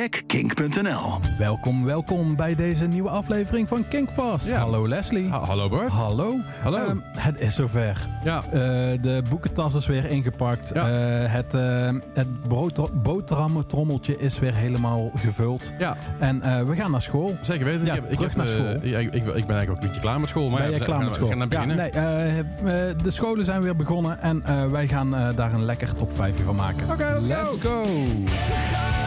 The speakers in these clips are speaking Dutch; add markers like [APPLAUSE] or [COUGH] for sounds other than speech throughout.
check kink.nl. Welkom, welkom bij deze nieuwe aflevering van Kinkvast. Ja. Hallo Leslie. Ha- hallo Bart. Hallo. Hallo. Ehm, het is zover. Ja. Eh, de boekentas is weer ingepakt. Ja. Eh, het uh, het brood- boterhammentrommeltje is weer helemaal gevuld. Ja, En eh, we gaan naar school. zeker weten. Ja, ik, heb, ik, terug heb, naar school. ja, ik, ik, ik ben eigenlijk ook een beetje klaar met school. Maar ben ja, jij klaar met school? We gaan naar ja, beginnen. nee, de scholen zijn weer begonnen en eh, wij gaan eh, daar een lekker top 5 van maken. Oké, let's let's go. I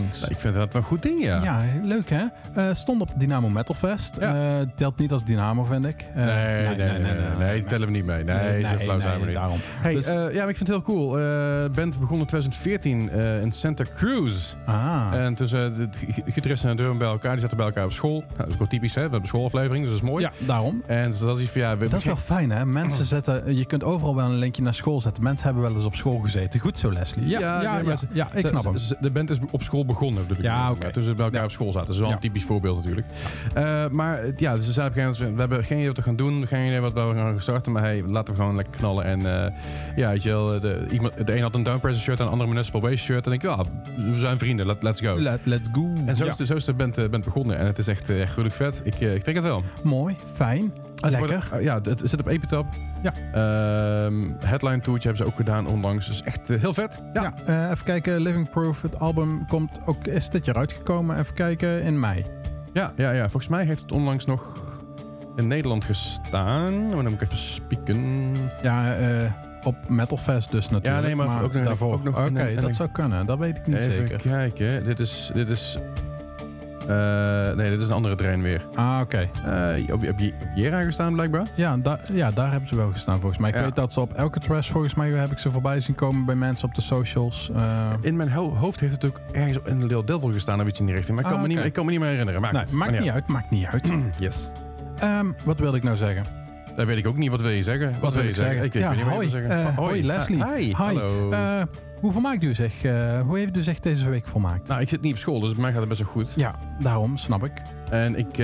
Things. Ik vind dat wel een goed ding, ja. Ja, leuk hè? Eh, stond op Dynamo Metal Fest. Ja. Eh, telt niet als Dynamo, vind ik. Eh, Nee, nee, nee, nee, nee, die tellen we niet mee. Nee, zo flauw zijn we niet. Daarom. Hey, Dus- eh, ja, maar ik vind het heel cool. Eh band begon in 2014 eh, in Santa Cruz. ah, En tussen de gitaristen en de bij elkaar, die zaten bij elkaar op school. Nou, dat is wel typisch, hè? We hebben een schoolaflevering, dus dat is mooi. ja, daarom. En dus dat is iets van, ja... We, Dat is wel fijn hè? Mensen zetten, je kunt overal wel een linkje naar school zetten. Mensen hebben wel eens op school gezeten. Goed zo Leslie. Ja, ja, ja, ja, ik snap hem. De band is op school begonnen. ik. Ja, oké. Toen ze bij elkaar Ja. op school zaten. Dat is wel een typisch voorbeeld natuurlijk. Eh, maar het- ja, dus ze zeiden op een gegeven moment, we hebben geen idee wat we gaan doen. Geen idee wat we gaan starten. Maar hey, laten we gewoon lekker knallen. En eh, ja, weet je wel, de, iemand, de een had een Down Pressure shirt en de andere Municipal Waste shirt. En ik ja, we zijn vrienden, let, let's go. Let, let's go. En zo, is de, zo is de band, band begonnen. En het is echt, echt gruwelijk vet. Ik, ik trek het wel. Mooi, fijn, lekker. ja, het, het zit op Epitap. Ja. Ehm, headline tourtje hebben ze ook gedaan onlangs. Dus echt eh, heel vet. Ja, eh, even kijken. Living Proof, het album komt ook, is dit jaar uitgekomen. Even kijken, in mei. Ja, ja, ja, volgens mij heeft het onlangs nog in Nederland gestaan. Maar dan moet ik even spieken. Ja, eh, op Metal Fest dus natuurlijk. Ja, nee, maar ook nog- daarvoor. ook nog Oké, dat zou kunnen. Dat weet ik niet Even zeker. kijken. Dit is... Dit is eh, nee, dit is een andere trein weer. Ah, oké. Eh, op, op, op Jera gestaan blijkbaar. Ja, da ja, daar hebben ze wel gestaan volgens mij. Ik Ja. weet dat ze op elke trash volgens mij heb ik ze voorbij zien komen bij mensen op de socials. Eh, In mijn ho- hoofd heeft het ook ergens op een Little Devil gestaan, of iets in die richting. Maar ik kan, Ah, me, niet, ik kan me niet meer herinneren. Maakt, nee, maakt niet uit, maakt niet uit. [CLEARS THROAT] Yes. Ehm, wat wilde ik nou zeggen? Dat weet ik ook niet. Wat wil je zeggen? Wat, wil je zeggen? Ik weet ja, niet wat hoi, je wil zeggen. eh, hoi Leslie. Hi. Hi. Hallo. Eh, Hoe vermaakt u zich? eh, hoe heeft u zich deze week vermaakt? Nou, ik zit niet op school, dus bij mij gaat het best wel goed. Ja, daarom snap ik. En ik... ik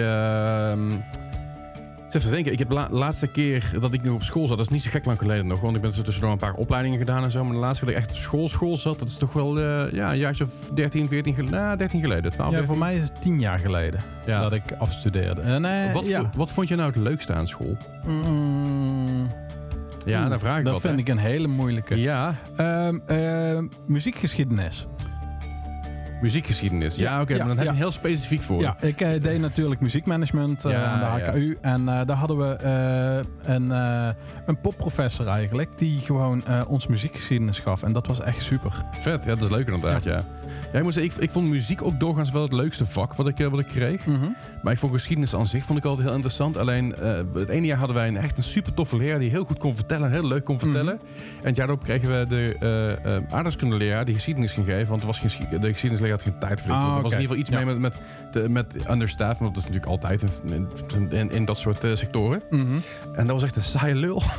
zit even te denken, ik heb de la- laatste keer dat ik nog op school zat, dat is niet zo gek lang geleden nog, want ik ben zo tussendoor een paar opleidingen gedaan en zo, maar de laatste keer dat ik echt op school, school zat, dat is toch wel eh, ja, een jaartje of 13, 14 geleden, nou, 13 geleden, 12, Ja, 13. voor mij is het tien jaar geleden Ja. dat ik afstudeerde. Eh, nee, Wat, ja. wat vond je nou het leukste aan school? Mm, Ja, dan vraag ik Dat wat, vind hè. ik een hele moeilijke. Ja, Ehm, ehm, muziekgeschiedenis. Muziekgeschiedenis. Ja, Ja, oké, ja, maar dan heb je ja. heel specifiek voor. Ja, ik eh, deed natuurlijk muziekmanagement eh, Ja, aan de ja. HKU. En eh, daar hadden we eh, een, eh, een popprofessor eigenlijk... die gewoon eh, ons muziekgeschiedenis gaf. En dat was echt super. Vet, ja, dat is leuk inderdaad, ja. ja. ik, moet zeggen, ik, ik vond muziek ook doorgaans wel het leukste vak wat ik, wat ik kreeg. Mhm. Maar ik vond geschiedenis aan zich vond ik altijd heel interessant. Alleen eh, het ene jaar hadden wij een echt een super toffe leraar die heel goed kon vertellen, heel leuk kon vertellen. En het jaar daarop kregen we de eh eh aardrijkskundeleraar die geschiedenis ging geven, want er was geen, de geschiedenisleraar had geen tijd voor. Ah, er was in ieder geval iets Ja. mee met, met, de, met understaff, want dat is natuurlijk altijd in, in, in, in dat soort eh, sectoren. Mhm. En dat was echt een saaie lul. [LAUGHS]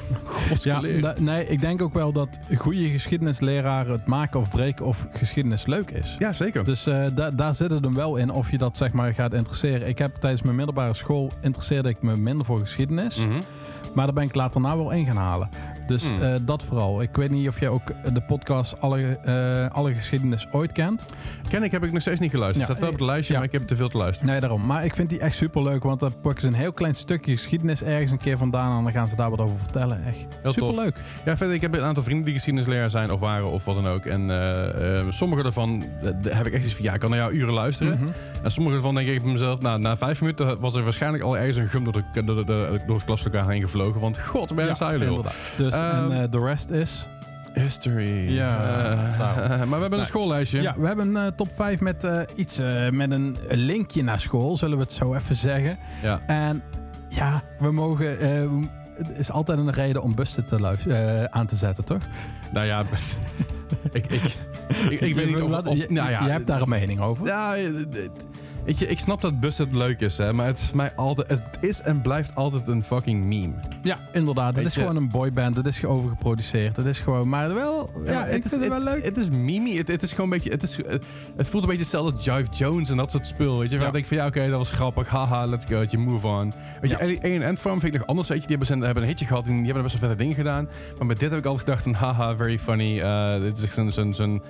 Ja, nee, ik denk ook wel dat goede geschiedenisleraren het maken of breken of geschiedenis leuk is. ja, zeker. Dus eh, da- daar zit het hem wel in of je dat zeg maar gaat interesseren. Ik heb tijdens mijn middelbare school interesseerde ik me minder voor geschiedenis. Mhm. Maar daar ben ik later nou wel in gaan halen. Dus Hmm. eh, dat vooral. Ik weet niet of jij ook de podcast Alle, eh, alle Geschiedenis ooit kent. Ken ik, heb ik nog steeds niet geluisterd. Ja, Het staat wel op het lijstje, ja. maar ik heb te veel te luisteren. Nee, daarom. Maar ik vind die echt super leuk. Want dan pakken ze een heel klein stukje geschiedenis ergens een keer vandaan. En dan gaan ze daar wat over vertellen. Echt Heel super tof. leuk. Ja, verder, ik heb een aantal vrienden die geschiedenisleraar zijn of waren of wat dan ook. En eh, eh, sommige daarvan eh, heb ik echt iets van, ja, ik kan naar jou uren luisteren. Mhm. En sommige daarvan denk ik bij mezelf, nou, na vijf minuten was er waarschijnlijk al ergens een gum door, de, door, de- door het klaslokaal heen gevlogen. Want god, ben je inderdaad. Dus, Ehm, en eh, de rest is... History. Ja, Eh, [LAUGHS] maar we hebben een schoollijstje. Ja, we hebben een eh, top 5 met eh, iets eh, met een linkje naar school, zullen we het zo even zeggen. Ja. En ja, we mogen. eh, het is altijd een reden om bussen te eh, aan te zetten, toch? Nou ja, [LAUGHS] ik, ik, ik, ik weet niet of... Of je, nou ja, je hebt daar een mening over. Ja, eh, weet je, ik snap dat Busset leuk is, hè, maar het is voor mij altijd, het is en blijft altijd een fucking meme. Ja, inderdaad. Het is je- gewoon een boyband. Het is overgeproduceerd. Het is gewoon, maar wel. Ja, ik vind het wel leuk. Het is mimi. Het, het is gewoon een beetje. Het, is, het, het voelt een beetje hetzelfde als Jive Jones en dat soort spul. Weet je, waar Ja. ik denk van ja, oké, dat was grappig. Haha, let's go. Je move on. Weet Ja. je, Alien Antfarm vind ik nog anders. Weet je, die hebben, zijn, hebben een hitje gehad en die hebben best wel vette dingen gedaan. Maar met dit heb ik altijd gedacht van haha, very funny. eh, dit is echt zo'n.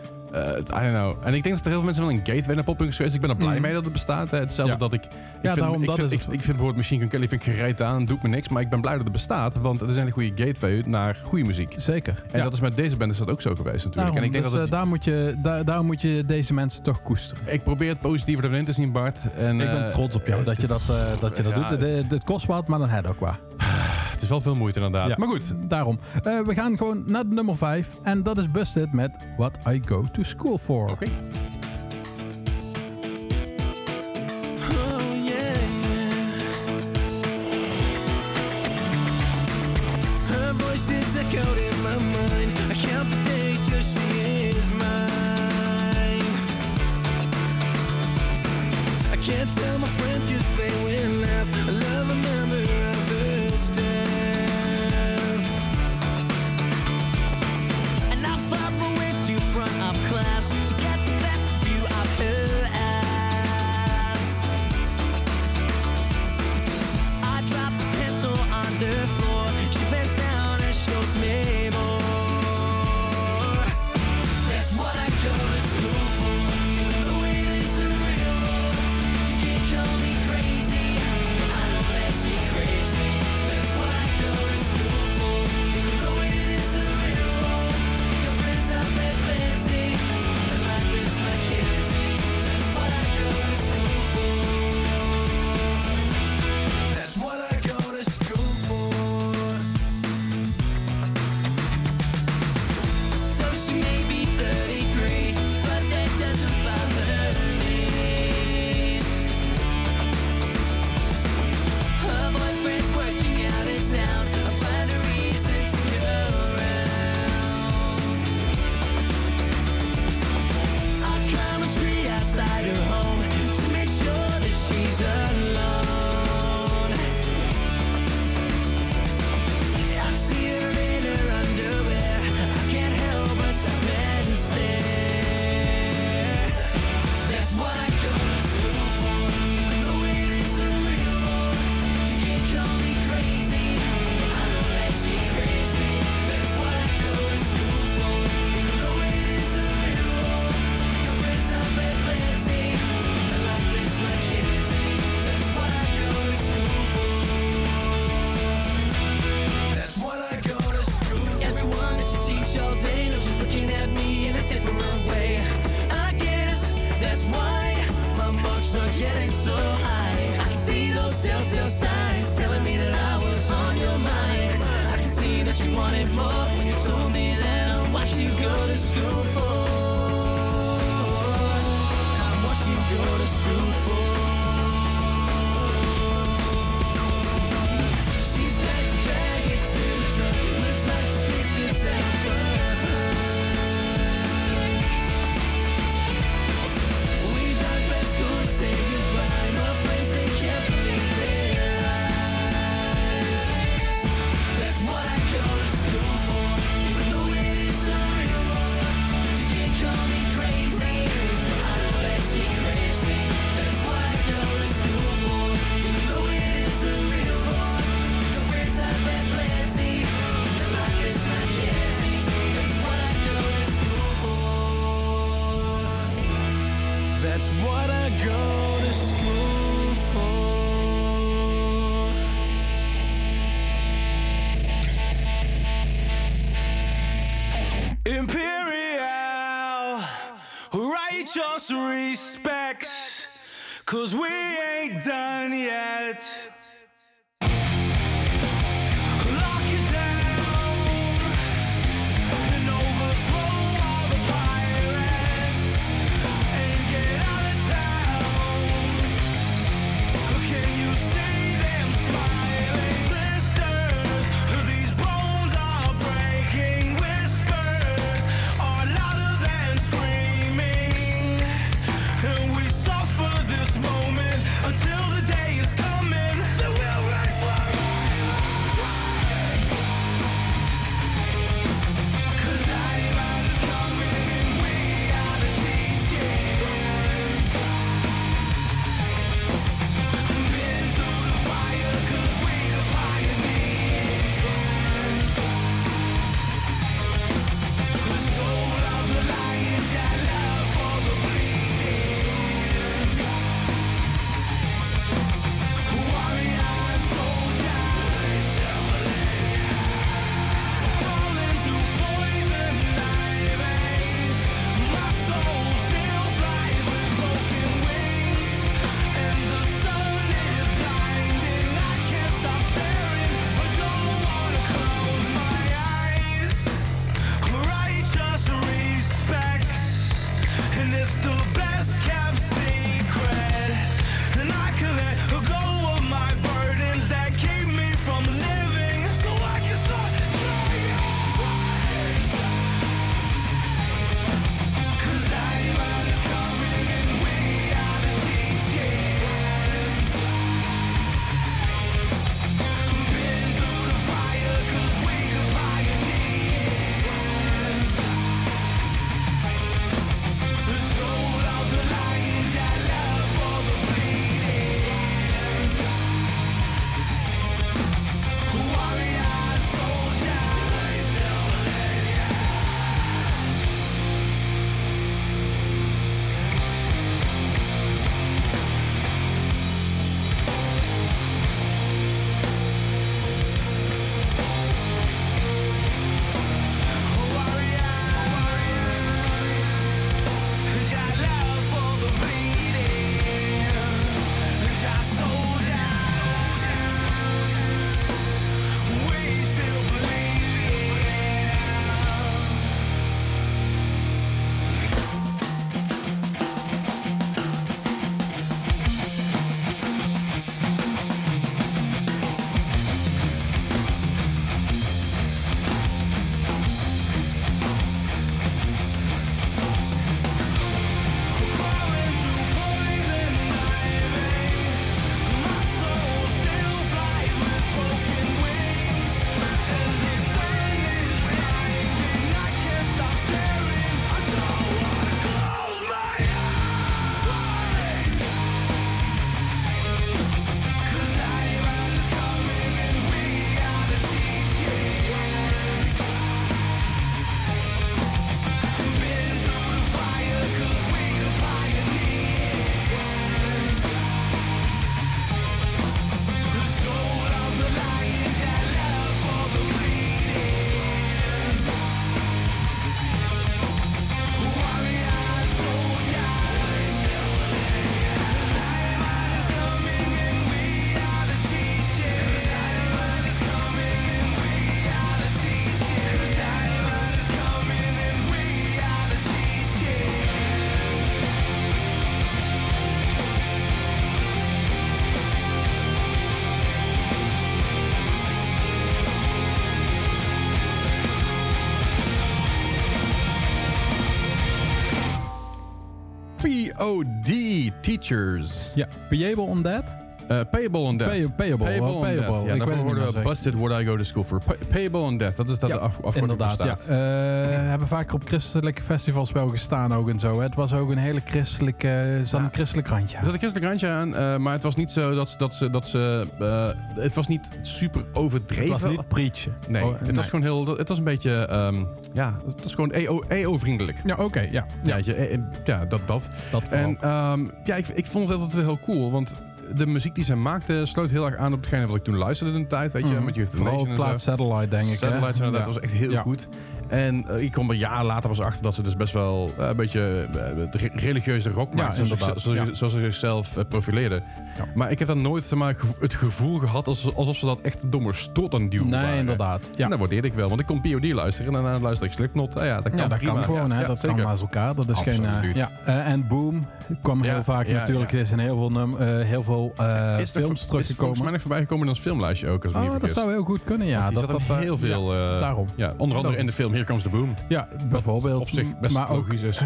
Eh, I don't know. En ik denk dat er heel veel mensen wel een gateway naar popping is geweest. Ik ben er blij Mhm. mee dat het bestaat. Hè. Hetzelfde Ja. dat ik. ik Ja, vind, daarom, ik, dat vind, is ik, het. ik vind bijvoorbeeld Machine Gun Kelly vind ik gereed aan. Doet me niks. Maar ik ben blij dat het bestaat. Want het is een goede gateway naar goede muziek. Zeker. En ja. dat is met deze band is dat ook zo geweest natuurlijk. Daarom, en ik denk dus, dat het, eh, daar, moet je, daar, daar moet je deze mensen toch koesteren. ik probeer het positieve erin te zien, Bart. En, ik ben eh, trots op jou dat je dat, dat, je dat doet. Het, kost wat, maar dan heb je ook wat. [SIGHS] Is wel veel moeite inderdaad. Ja. Maar goed, Daarom. Eh, we gaan gewoon naar nummer 5. En dat is Busted met What I Go to School For. Oké. Cause we ain't done yet. is the best I've. P-O-D, Teachers. Ja, Payable on That? Eh, payable on Death. Pay- payable, Payable oh, on payable. Death. Ja, Ik daarvoor we. Busted What I Go to School for. Pa- payable on Death, dat is dat Ja, de af, afkorting Inderdaad, ja. Eh, hebben vaker op christelijke festivals wel gestaan ook en zo. hè. Het was ook een hele christelijke... Er zat een christelijk randje. Er zat een christelijk randje aan, eh, maar het was niet zo dat, ze- dat ze... Dat ze eh, het was niet super overdreven. Het was niet preachen. Nee, Oh, het nee. was gewoon heel... Het was een beetje... ehm, ja, het was gewoon EO EO-vriendelijk. Ja, oké, ja. Ja, ja, eh, eh, dat, dat. dat. En ehm, ja, ik, ik vond het altijd wel heel cool, want de muziek die ze maakte sloot heel erg aan op hetgene wat ik toen luisterde in de tijd, weet je, Mhm. met the Vooral plaat. Satellite, denk ik. hè? Satellites inderdaad, Ja. was echt heel Ja. goed. En eh, ik kwam een jaar later pas achter dat ze dus best wel eh, een beetje eh, re- religieuze rock Ja, maakten, zoals, zoals, ze zichzelf profileerden. Ja. Maar ik heb dan nooit zeg maar, het gevoel gehad alsof, ze dat echt domme strot aan duwen Nee, waren. inderdaad. Ja. En dat waardeerde ik wel, want ik kon POD luisteren en daarna luister ik Slipknot. Ah ja, dat kan ja, dat prima. kan gewoon, hè? dat zeker. kan naast elkaar. Dat is geen. eh, ja. Eh, en Boom kwam heel vaak natuurlijk. Er is in heel veel, num eh, heel veel Is er- films Is volgens teruggekomen. mij nog voorbij gekomen in ons filmlijstje ook, als Oh, dat zou heel goed kunnen, ja. Dat, dat, heel veel... daarom. Ja, onder andere in de film Here Comes the Boom. Ja, bijvoorbeeld. op zich best maar logisch is.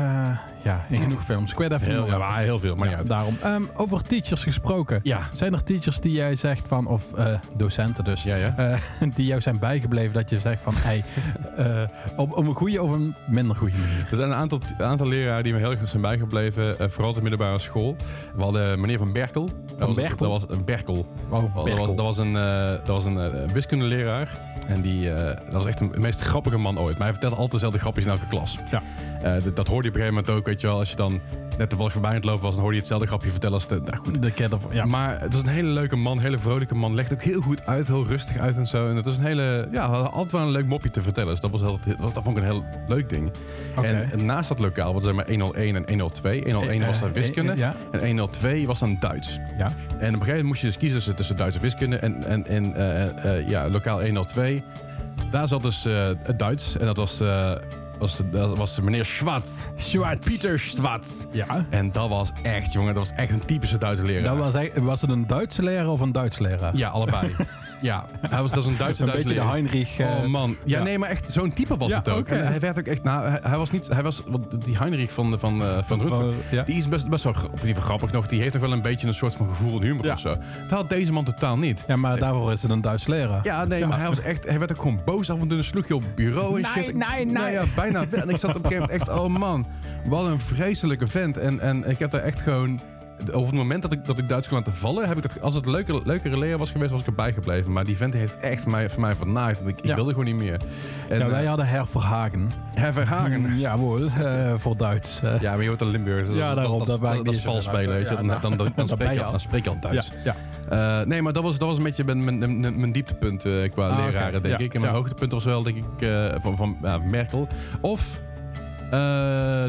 Ja, in genoeg films. Ik weet even Heel, niet ja, heel veel, maar Ja, niet uit. daarom. Ehm, over teachers gesproken. Ja, Zijn er teachers die jij zegt van, of eh, docenten dus, ja, ja. eh, [LAUGHS] die jou zijn bijgebleven dat je zegt van, hey, eh, op, op een goede of een minder goede manier? Er zijn een aantal, aantal leraren die me heel erg zijn bijgebleven, vooral op de middelbare school. We hadden meneer Van Berkel. Dat was- Berkel? Dat was een Berkel. Dat was, dat was een, dat was een wiskundeleraar. En die, eh, dat was echt een, de meest grappige man ooit. Maar hij vertelde altijd dezelfde grapjes in elke klas. Ja. Eh, dat, dat hoorde je op een gegeven moment ook, weet je wel. Als je dan net toevallig voorbij aan het lopen was, dan hoorde je hetzelfde grapje vertellen als de... Nou goed, de ja. Maar het was een hele leuke man, een hele vrolijke man. Legt ook heel goed uit, heel rustig uit en zo. En het was een hele, ja, altijd wel een leuk mopje te vertellen. Dus dat, was heel, dat, vond ik een heel leuk ding. En, en naast dat lokaal, wat zeg maar 101 en 102. 101 was dan Eh, wiskunde eh, Ja, en 102 was dan Duits. ja. En op een gegeven moment moest je dus kiezen tussen, tussen Duits en wiskunde. En, en, en eh, eh, ja, lokaal 102, daar zat dus eh, het Duits. En dat was, eh, was, dat was meneer Schwarz. Schwarz. Pieter Schwarz. Ja. En dat was echt, jongen, dat was echt een typische Duitse leraar. Dat was, was het een Duitse leraar of een Duits leraar? Ja, allebei. [LAUGHS] ja, hij was, dat is een Duitse een Duitse beetje de leraar. Heinrich. eh, Oh man, ja, ja. nee, maar echt zo'n type was Ja, het ook. oké. En hij werd ook echt, nou, hij, hij was niet, hij was, want die Heinrich van, van, eh, van Rutger, ja. die is best, best wel, gra- of die grappig nog, die heeft nog wel een beetje een soort van gevoel en humor Ja. of zo. Dat had deze man totaal niet. ja, maar daarvoor is het een Duits leraar. Ja, nee, maar hij was echt, hij werd ook gewoon boos af en toe, dan sloeg je op het bureau en Nee, shit. nee, nee. Ja, bijna En ik zat op een gegeven moment echt, oh man, wat een vreselijke vent. En, en ik heb daar echt gewoon, op het moment dat ik, dat ik Duits kon laten vallen, heb ik dat, als het een leuke, leukere leraar was geweest, was ik erbij gebleven. Maar die vent heeft echt voor mij, voor mij vernaaid. Want ik, ik Ja. wilde gewoon niet meer. En, Ja, wij eh, hadden Herr Verhagen. Herr Verhagen. Mm, Jawohl, eh, voor Duits. eh. Ja, maar je hoort een Limburg. Dus Ja, dat, daarom, dat, dat, dat is vals spelen. Ja, Dan, dan, dan, spreek je al, al. dan spreek je al Duits. ja, Eh, nee, maar dat was, dat was een beetje mijn, mijn, mijn, dieptepunt eh, qua Ah, leraren, denk Ja, ik. En mijn ja. hoogtepunt was wel, denk ik, eh, van, van Merkel. Of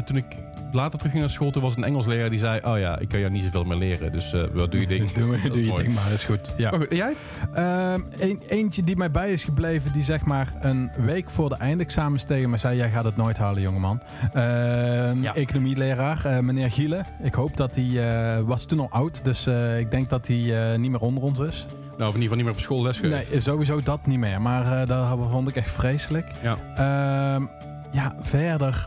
toen ik later terug ging naar school, toen was een Engels leraar die zei... Oh ja, ik kan jou niet zoveel meer leren, dus eh, wat doe je ding. Doe, Dat [LAUGHS] doe je mooi. ding maar, is goed. Ja. Maar goed, en jij? Ehm, een- eentje die mij bij is gebleven, die zeg maar een week voor de eindexamens tegen me zei: Jij gaat het nooit halen, jongeman. Ehm Ja. Economieleraar, eh, meneer Gielen. Ik hoop dat hij, eh, was toen al oud, dus eh, ik denk dat hij eh, niet meer onder ons is. Nou, of in ieder geval niet meer op school lesgeven. Nee, sowieso dat niet meer. Maar eh, dat vond ik echt vreselijk. Ja. Ehm, ja, verder.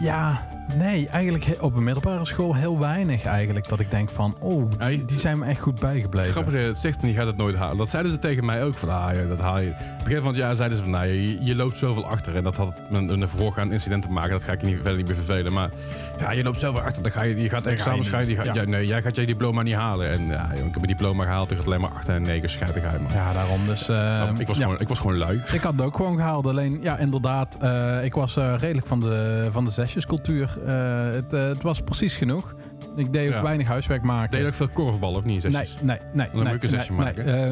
Ja, nee, eigenlijk op een middelbare school heel weinig eigenlijk. Dat ik denk van, oh, die zijn me echt goed bijgebleven. Grappig dat je het zegt en je gaat het nooit halen. Dat zeiden ze tegen mij ook. Van, ah, dat haal je. Gegeven moment ja, zeiden ze van, nou, je, je loopt zoveel achter. En dat had met een voorgaand incident te maken. Dat ga ik je niet, verder niet meer vervelen. Maar ja, je loopt zoveel achter. Dan ga je, je gaat examens schrijven. Je Ja. ja, nee, jij gaat je diploma niet halen. En ja, joh, ik heb mijn diploma gehaald. Ik had alleen maar 8 en 9 schijtigheid. Man. Ja, daarom. Dus, ehm, ik, was gewoon, ik was gewoon lui. Ik had het ook gewoon gehaald. Alleen, ja, inderdaad. eh, ik was eh, redelijk van de, van de zesjescultuur. Eh, het, eh, het was precies genoeg. Ik deed ook Ja. weinig huiswerk maken. Deed je ook veel korfballen of niet? Nee, Zesjes? nee, nee. Dan moet nee, ik een zesje nee, maken. nee. Eh,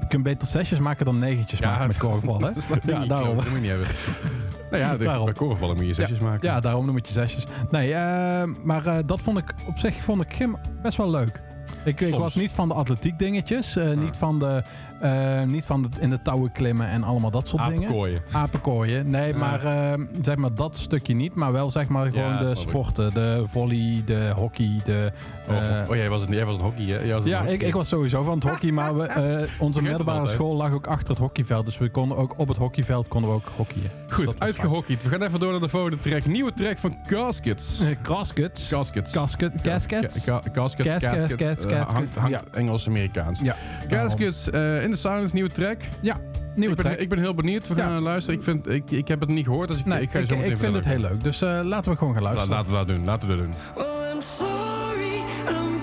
je kunt beter zesjes maken dan negentjes maken met korfbal, hè? [LAUGHS] Dat Ja, niet, daarom. Dat moet je niet hebben. [LAUGHS] nou ja, de- Daarom. bij korfballen moet je zesjes maken. Ja, daarom ik je zesjes. Nee, eh, maar eh, dat vond ik op zich vond ik gym best wel leuk. Ik, ik Soms. was niet van de atletiek dingetjes. eh, niet van de, eh, niet van de, in de touwen klimmen en allemaal dat soort dingen. Apenkooien. Apenkooien. Nee, Ja. maar eh, zeg maar dat stukje niet. Maar wel zeg maar gewoon Ja, de ik. sporten. De volley, de hockey, de Oh, Eh, oh, jij, was een, jij was een hockey, hè? Jij was een ja, hockey. ik, ik was sowieso van het hockey, maar we, eh, [LAUGHS] onze middelbare school lag ook achter het hockeyveld. Dus we konden ook op het hockeyveld konden we ook hockeyen. Dus Goed, was uitgehockeyd. We gaan even door naar de volgende track. Nieuwe track van Caskets. Caskets. Caskets. Casket, caskets. Caskets, Caskets, caskets. caskets, Engels-Amerikaans. Ja. Caskets, in the Silence, nieuwe track. Ja, nieuwe ik, ben, track. ik ben heel benieuwd. We gaan Ja. eh, luisteren. Ik, vind, ik, ik heb het niet gehoord, dus ik, nee, ik ga je zo meteen ik vind het heel leuk. Dus eh, laten we gewoon gaan La- luisteren. Laten we dat doen. Laten we dat doen. Well, I'm sorry, I'm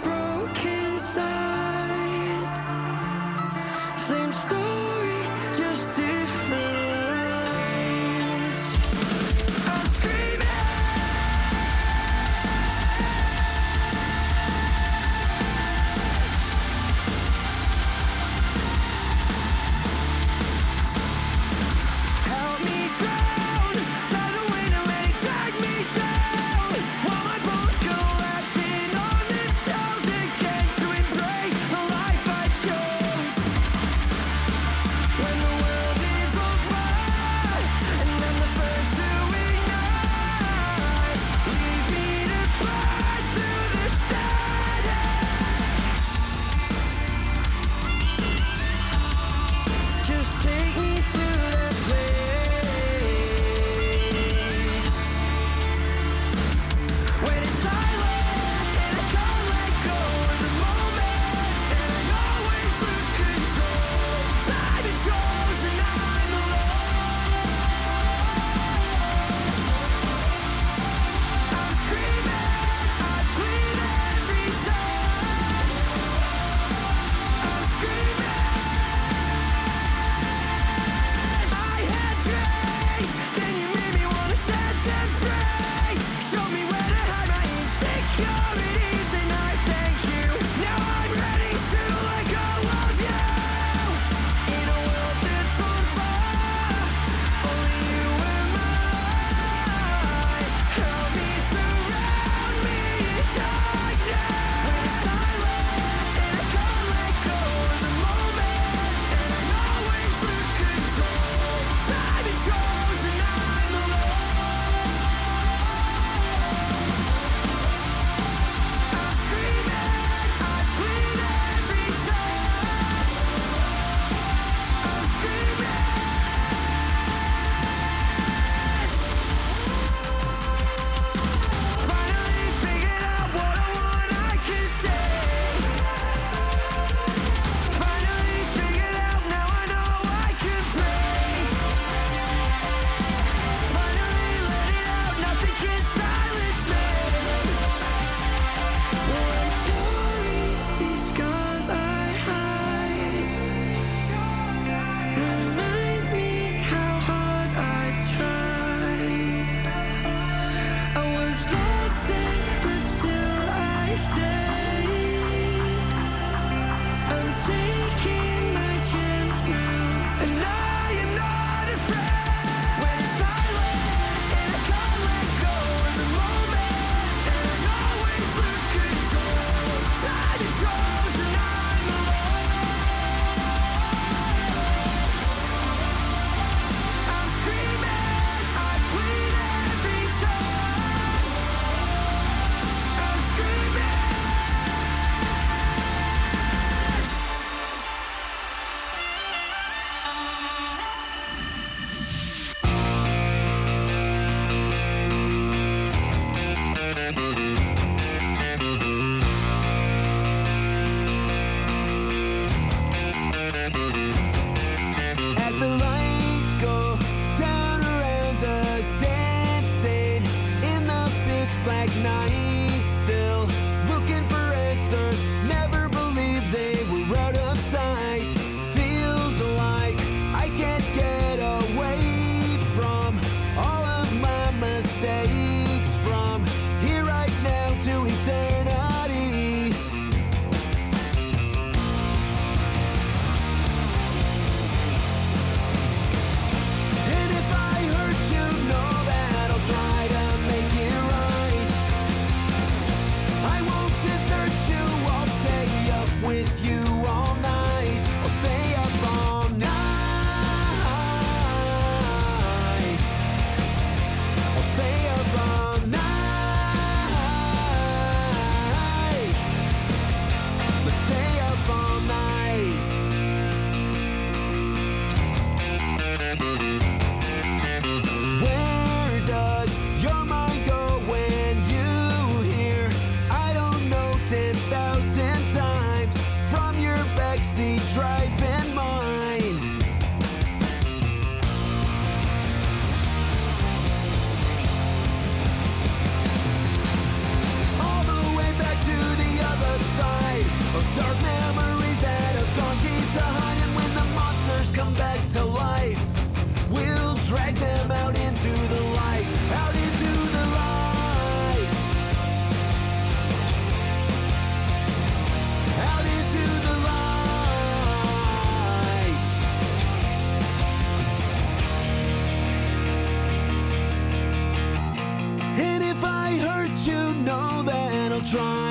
drunk.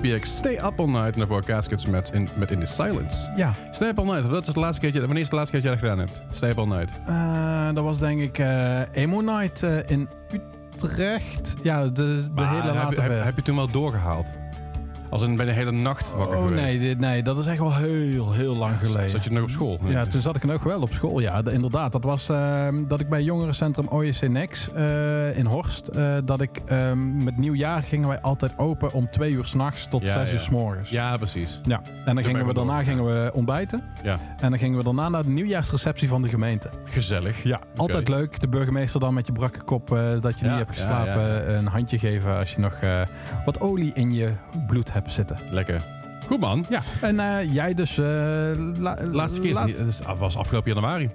MXPX, Stay Up All Night. En daarvoor Caskets met In, met in the Silence. Ja, Stay Up All Night, dat is de laatste keertje, wanneer is de laatste keertje dat je dat gedaan hebt? Stay Up All Night. eh, dat was denk ik eh Emo Night eh, in Utrecht. Ja, de, de Maar hele heb, late heb, ver. heb je toen wel doorgehaald? Als in ben je de hele nacht wakker Oh geweest? nee, dit, nee, dat is echt wel heel, heel lang geleden. Zat je nog op school? Ja, toen zat ik nog wel op school. Ja, de- inderdaad. Dat was ehm, dat ik bij jongerencentrum OJC Nex eh, in Horst. eh, dat ik ehm, met nieuwjaar gingen wij altijd open om twee uur s'nachts tot Ja, zes ja. uur s morgens. Ja, precies. Ja. En dan ben gingen ik we wel daarna doorgegaan. gingen we ontbijten. Ja. En dan gingen we daarna naar de nieuwjaarsreceptie van de gemeente. Gezellig. Ja, altijd leuk. De burgemeester dan met je brakke kop eh, dat je Ja, niet hebt ja, geslapen. ja, ja. Een handje geven als je nog eh, wat olie in je bloed hebt zitten. Lekker. Goed man. Ja, en eh, jij dus... eh, la- Laatste keer is laat- het het is- was afgelopen januari.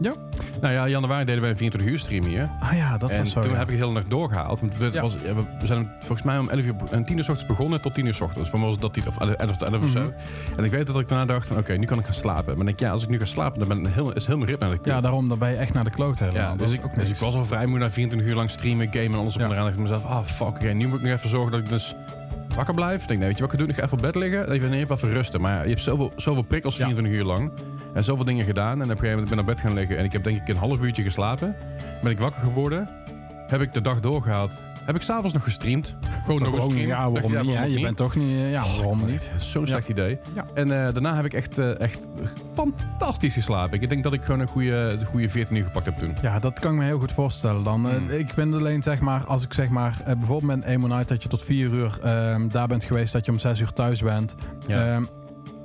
Ja. Nou ja, januari deden wij een 24 uur stream hier. Ah ja, dat en was zo. toen ja. heb ik de hele nacht doorgehaald. Want we, Ja. was, ja, we zijn volgens mij om 11 uur en 10 uur s ochtends begonnen tot 10 uur s ochtends. Van was dat 10 of 11 of 11 of zo. Mhm. En ik weet dat ik daarna dacht van oké, nu kan ik gaan slapen. Maar dan denk ik, ja, als ik nu ga slapen, dan ben ik heel, is heel mijn ritme aan de Ja, kut. daarom dan ben je echt naar de kloot helemaal. Ja, dus, ik, ook dus ik was al vrij moe na 24 uur lang streamen, gamen en alles op Ja. en eraan. dacht ik mezelf, ah fuck, oké, nu moet ik nog even zorgen dat ik dus wakker blijf. Ik denk, nee, weet je wat ik ga doen? Ik ga even op bed liggen en even even rusten. Maar ja, je hebt zoveel, zoveel prikkels Ja. 24 uur lang. En zoveel dingen gedaan. En op een gegeven moment ben ik naar bed gaan liggen. En ik heb denk ik een half uurtje geslapen. Ben ik wakker geworden. Heb ik de dag doorgehaald. Heb ik s'avonds nog gestreamd. Gewoon nog stream. ja, waarom Dacht, niet? Je niet? bent toch niet... Ja, waarom niet? Zo'n slecht idee. Ja. En eh, daarna heb ik echt, eh, echt fantastisch geslapen. Ik denk dat ik gewoon een goede, de goede 14 uur gepakt heb toen. Ja, dat kan ik me heel goed voorstellen dan. Eh, Hmm. Ik vind alleen, zeg maar, als ik zeg maar... bijvoorbeeld met Emo Night dat je tot vier uur ehm, daar bent geweest... dat je om zes uur thuis bent. Ja.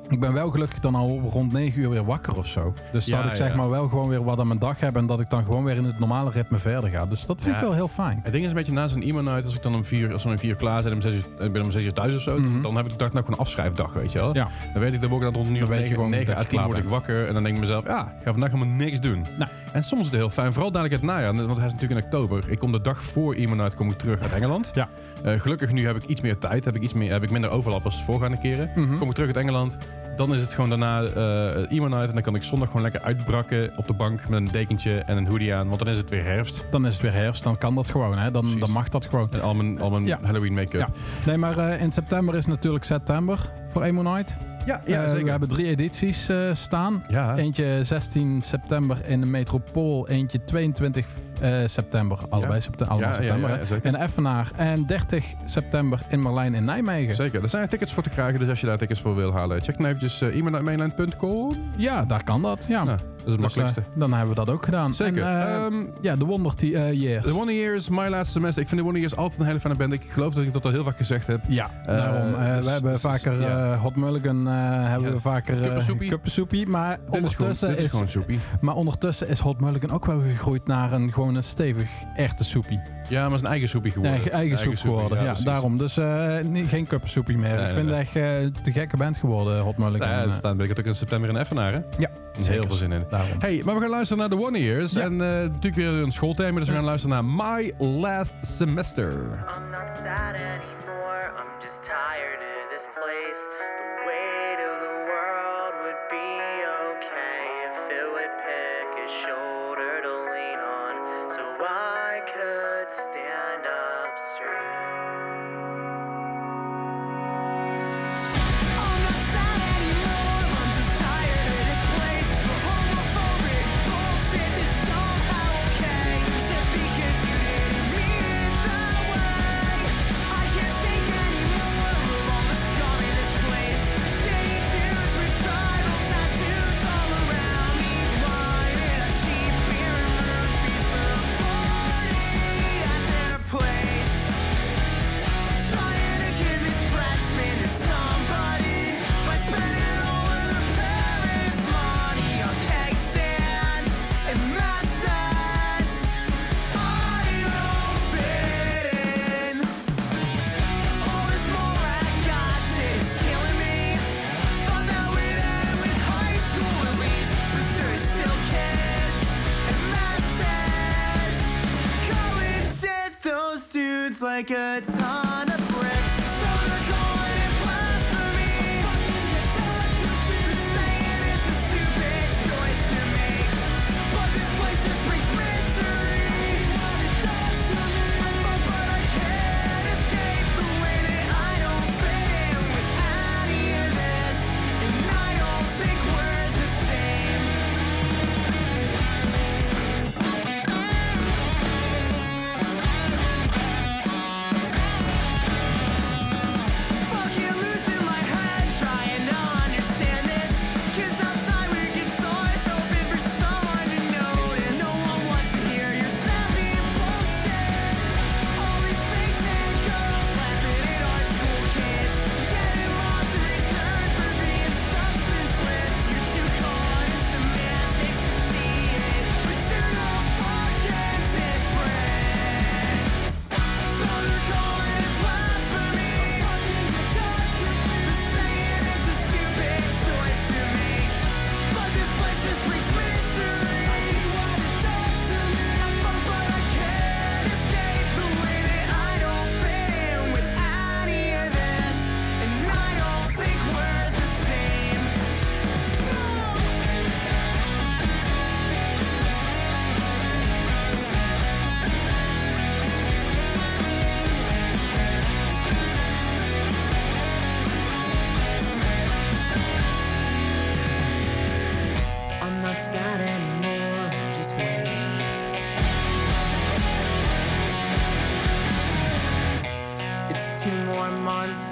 Ik ben wel gelukkig dan al rond 9 uur weer wakker of zo. Dus Ja, dat ik zeg ja. maar wel gewoon weer wat aan mijn dag heb... en dat ik dan gewoon weer in het normale ritme verder ga. Dus dat vind Ja. ik wel heel fijn. Het ding is een beetje na zo'n emo night, als ik dan om vier, als we om vier klaar zijn, om uur, ik ben om zes uur thuis of zo, Mhm. dan heb ik de dag nou gewoon een afschrijfdag, weet je wel. Ja. Dan weet ik, dan word ik dan rond een uur negen, gewoon negen dat à je tien klaar word ik bent. wakker en dan denk ik mezelf, ja, ik ga vandaag helemaal niks doen. Nou. En soms is het heel fijn, vooral dadelijk het najaar, want hij is natuurlijk in oktober. Ik kom de dag voor emo night kom ik terug uit Engeland. Ja. Eh, gelukkig nu heb ik iets meer tijd, heb ik, iets meer, heb ik minder overlap als de voorgaande keren. Mhm. Kom ik terug uit Engeland, dan is het gewoon daarna emo night en dan kan ik zondag gewoon lekker uitbrakken op de bank met een dekentje en een hoodie aan, want dan is het weer herfst. Dan is het weer herfst, dan kan dat gewoon. Hè? Dan, Precies. dan mag dat gewoon. En al mijn, al mijn Ja. Halloween make-up. Ja. Nee, maar eh, in september is natuurlijk september voor Emo Night. Ja, Eh, we hebben drie edities eh, staan. Ja, Eentje 16 september in de Metropool. Eentje 22 eh, september. Allebei, Ja. septe- allebei Ja, ja, september. ja, zeker. In Effenaar. En 30 september in Marlijn in Nijmegen. Zeker, er zijn tickets voor te krijgen, dus als je daar tickets voor wil halen, check dan eventjes uh, e-mail.mainland.com. Ja, daar kan dat. Ja. Dat is het Dus, makkelijkste. eh, dan hebben we dat ook gedaan. Zeker. En, eh, Ehm, ja, de Wonder eh, Years. The Wonder Years, my last semester. Ik vind de Wonder Years altijd een hele fijne band. Ik geloof dat ik dat al heel vaak gezegd heb. Ja, daarom. dus- we hebben dus- vaker Hot Mulligan, hebben we vaker kuppensoepie. Maar ondertussen dit is maar ondertussen is Hot Mulligan ook wel gegroeid naar een gewoon een stevig echte soepie. Ja, maar het is een eigen soepie geworden. Eigen, eigen soep geworden. Ja, daarom. Dus eh, niet, geen kuppensoepie meer. Nee, ik vind nee, het echt eh, te gekke band geworden, Hot Mulligan. Nou ja, dat Eh, staat ben ik ook in september in Effenaar, hè? Ja, Er is heel veel zin in. daarom. Hey, maar we gaan luisteren naar The Wonder Years. Ja. En eh, natuurlijk weer een schoolthema, dus we gaan luisteren naar My Last Semester. I'm not sad anymore, I'm just tired of this place. The weight of the world would be okay if it would pick a shoulder like a ton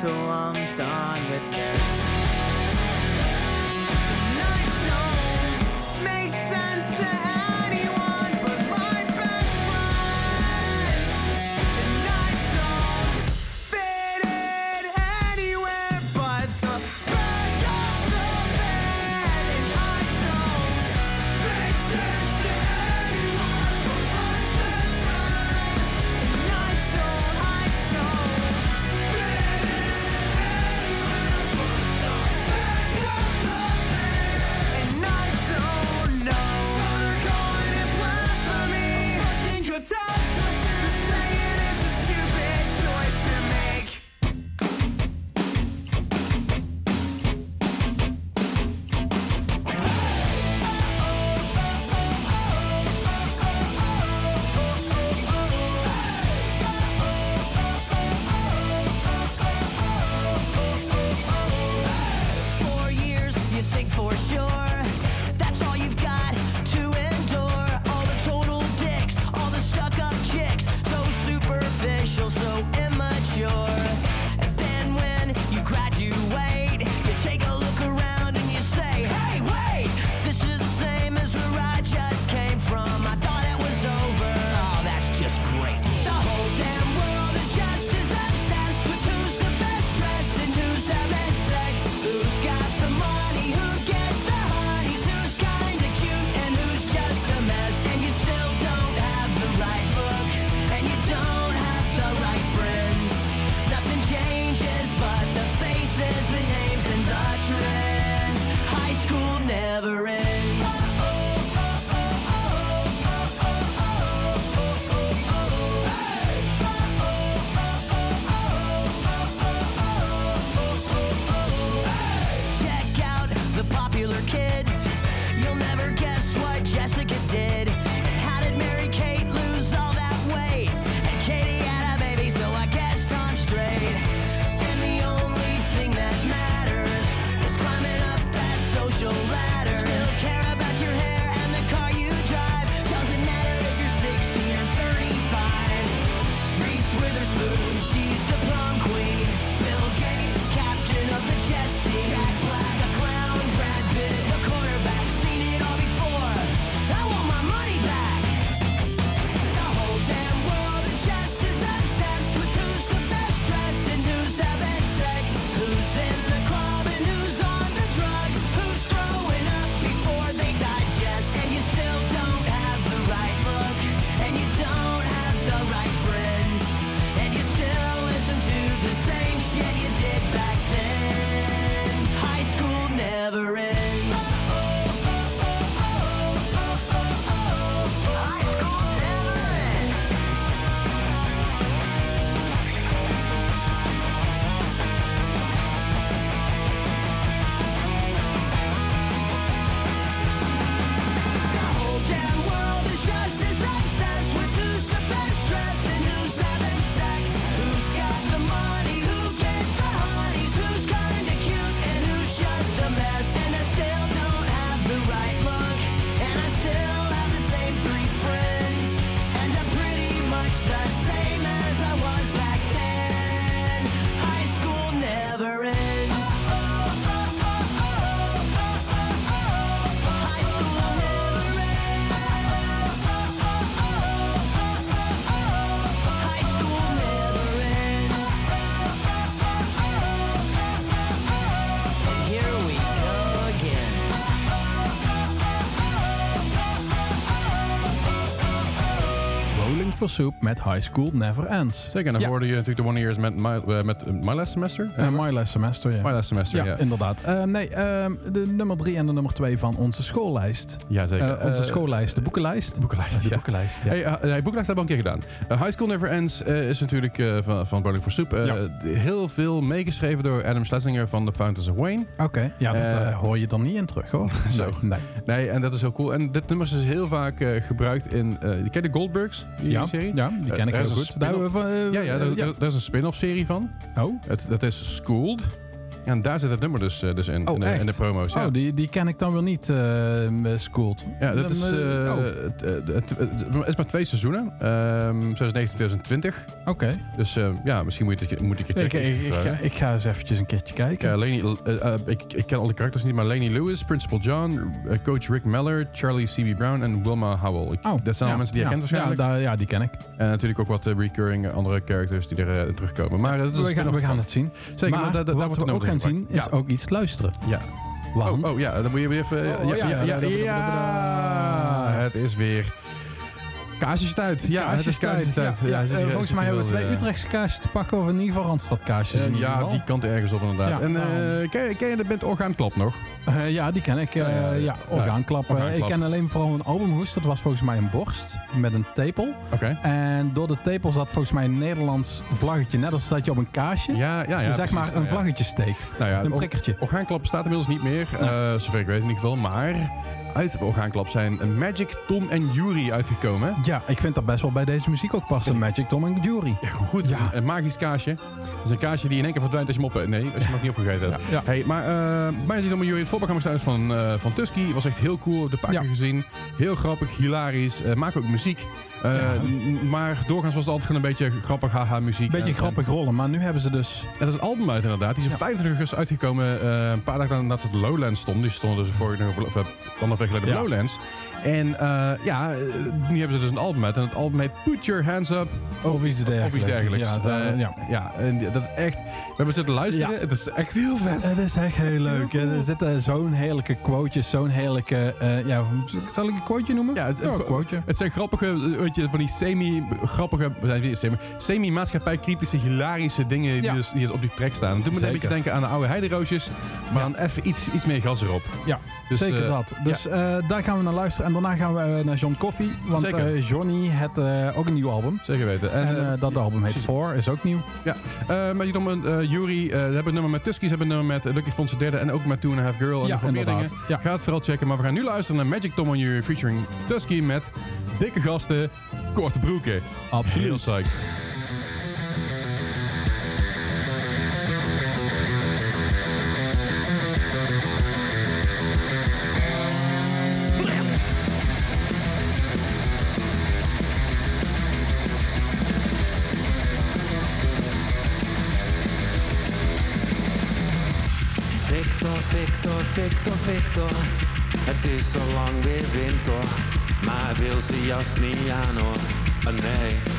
till I'm done with this. For Soup met High School Never Ends. Zeker, en dan Ja. hoorde je natuurlijk de One Years met My, eh, met eh, My Last Semester. Eh, My Last Semester, ja. My Last Semester, ja, ja. inderdaad. Nee, ehm, de nummer drie en de nummer twee van onze schoollijst. Ja, zeker. Onze schoollijst, de boekenlijst. boekenlijst, De ja. boekenlijst, ja. Hey, uh, nee, boeklijst hebben we al een keer gedaan. Uh, High School Never Ends uh, is natuurlijk uh, van, van Bowling for Soup. Uh, Ja. Heel veel meegeschreven door Adam Schlesinger van The Fountains of Wayne. Oké, ja, dat hoor je dan niet in terug, hoor. [LAUGHS] Zo. Nee. nee. En dat is heel cool. En dit nummer is dus heel vaak uh, gebruikt in... Uh, ken je de Goldbergs? Die Ja, serie? ja, die ken Eh, ik er heel goed. Daar eh, Ja, ja, daar, ja. daar- daar is een spin-off serie van. Oh, Het, dat is Schooled. Ja, en daar zit het nummer dus, uh, dus in, Oh, in, de, in de promo's. Ja. oh die, die ken ik dan weer niet, eh Schooled. Ja, dat is, eh, eh, oh, het, het, het- het is maar twee seizoenen. Ehm 2019, 2020. Oké. Dus eh, ja, misschien moet je moet ik het checken. ik, ik, ga, eh, ik ga eens eventjes een keertje kijken. Ja, Laney, eh, eh, ik, ik ken al de karakters niet, maar Laney Lewis, Principal John, eh, coach Rick Meller, Charlie C.B. Brown en Wilma Howell. Oh, dat zijn al ja, mensen die je ja, kent waarschijnlijk. Ja, daar, ja, die ken ik. En natuurlijk ook wat eh, recurring andere characters die er eh, terugkomen. Maar eh, dat is we, gaan, we gaan het zien. Zeker, maar maar daar- daar wat wordt het ook zien is Ja. ook iets luisteren. Ja. Want Oh, oh ja, dan moet je weer even... Oh, ja, ja, ja, ja, ja, ja, ja. het is weer... Kaarsjestijd. Ja, het is kaarsjestijd. Ja, Ja, ja, zit eh, volgens mij hebben we twee eh, Utrechtse kaasjes te pakken of in ieder geval Randstad kaasjes. eh, ja, die kant ergens op inderdaad. En nou. ken, je- ken je de band Orgaanklap nog? Ja, die ken ik. Ja, orgaanklap. Ik ken alleen vooral een albumhoes. Dat was volgens mij een borst met een tepel. Oké. En door de tepel zat volgens mij een Nederlands vlaggetje. Net als dat je op een kaasje Ja, ja, ja. zeg precies. maar een Ja. vlaggetje steekt. Nou ja, Een prikkertje. Orgaanklap bestaat inmiddels niet meer, zover ik weet in ieder geval. Maar uit Orgaanklap zijn Magic, Tom en Yuri uitgekomen. Ja, ik vind dat best wel bij deze muziek ook passen. Magic Tom en Jury. Ja, gewoon goed. Ja. Een magisch kaasje. Dat is een kaasje die in één keer verdwijnt als je hem op... Nee, als je hem nog niet opgegeten hebt. Ja. Hey, maar eh Magic Tom en Yuri, het voorprogramma staat van, eh van Tusky. Was echt heel cool. De paar keer gezien. Heel grappig, hilarisch. Maken ook muziek. Eh, Ja. Maar doorgaans was het altijd gewoon een beetje grappig, haha, muziek. Beetje En- grappig rollen, maar nu hebben ze dus... Dat is een album uit inderdaad. Die is op 25 augustus uitgekomen. eh, een paar dagen nadat op Lowlands stonden. Die stonden dus vorige eh, week geleden op. Lowlands. En eh, ja, eh, nu hebben ze dus een album uit. En het album heet Put Your Hands Up. Of iets dergelijks. Of iets dergelijks. Ja, Eh, ja. ja, en dat is echt... We hebben zitten luisteren. Ja. Het is echt heel vet. Het is echt heel leuk. hè. Er zitten zo'n heerlijke quotejes, zo'n heerlijke... ja, zal ik een quoteje noemen? Ja, het, Ja, een quoteje. het zijn grappige, weet je, van die semi-grappige, semi- semi-maatschappij-kritische, hilarische dingen die, dus, die dus op die track staan. Het doet me een beetje denken aan de oude heideroosjes, maar dan even iets, iets meer gas erop. Ja, Dus, zeker dat. Dus daar gaan we naar luisteren. En daarna gaan we eh, naar John Coffee. Want Zeker. eh, Johnny heeft eh, ook een nieuw album. Zeker weten. En, eh, dat album heet precies. Four, is ook nieuw. Eh, maar je Yuri, eh, ze hebben een nummer met Tuskies, hebben een nummer met Lucky Fonse derde en ook met Two and a Half Girl. En Ja, meer dingen. Ja. Ga het vooral checken, maar we gaan nu luisteren naar Magic Tom on Yuri featuring Tusky met dikke gasten, korte broeken. Heel Absoluut. psyched. Victor. Het is al lang weer winter, maar wil zijn jas niet aan hoor. Oh nee.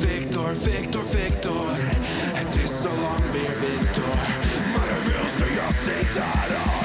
Victor, Victor, Victor. Het is zo lang weer Victor. Maar hij wil zijn jas niet aan.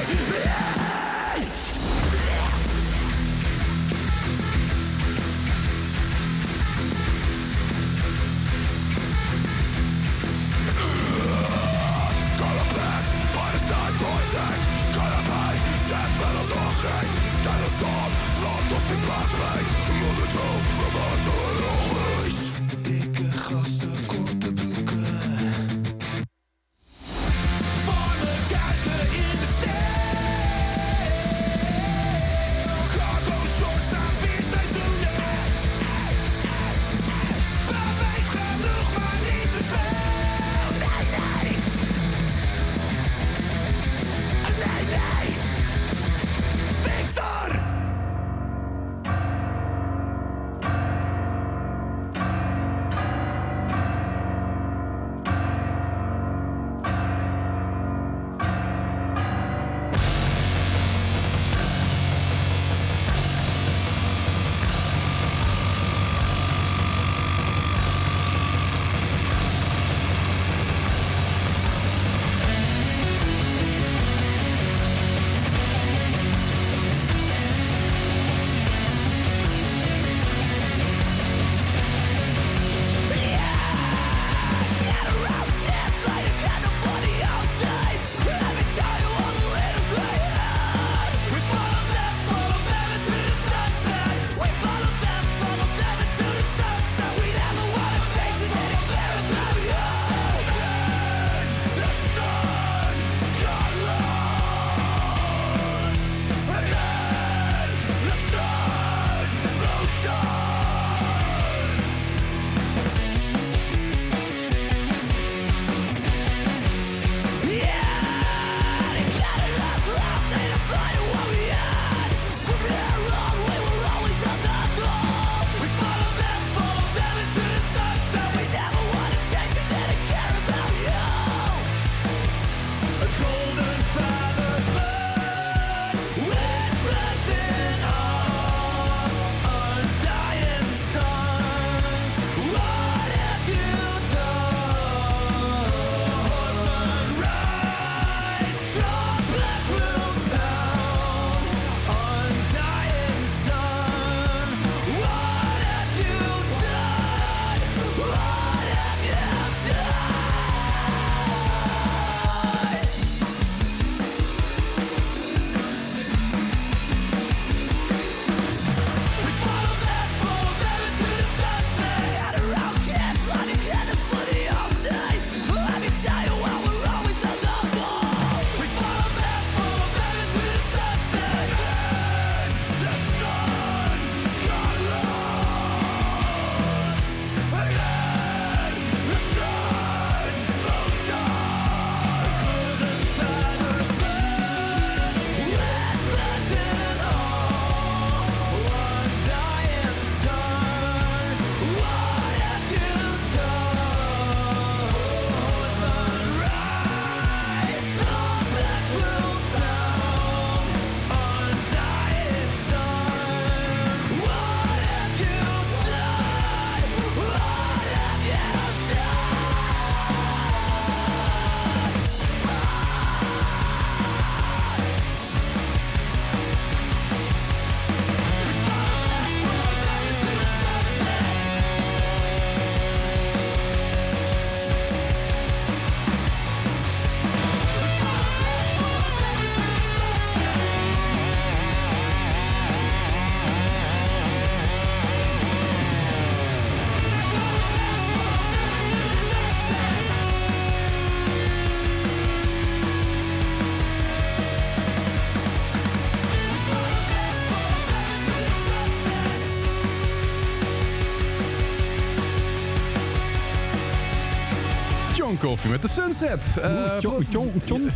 John Coffee met de Sunset. Eh, John, John,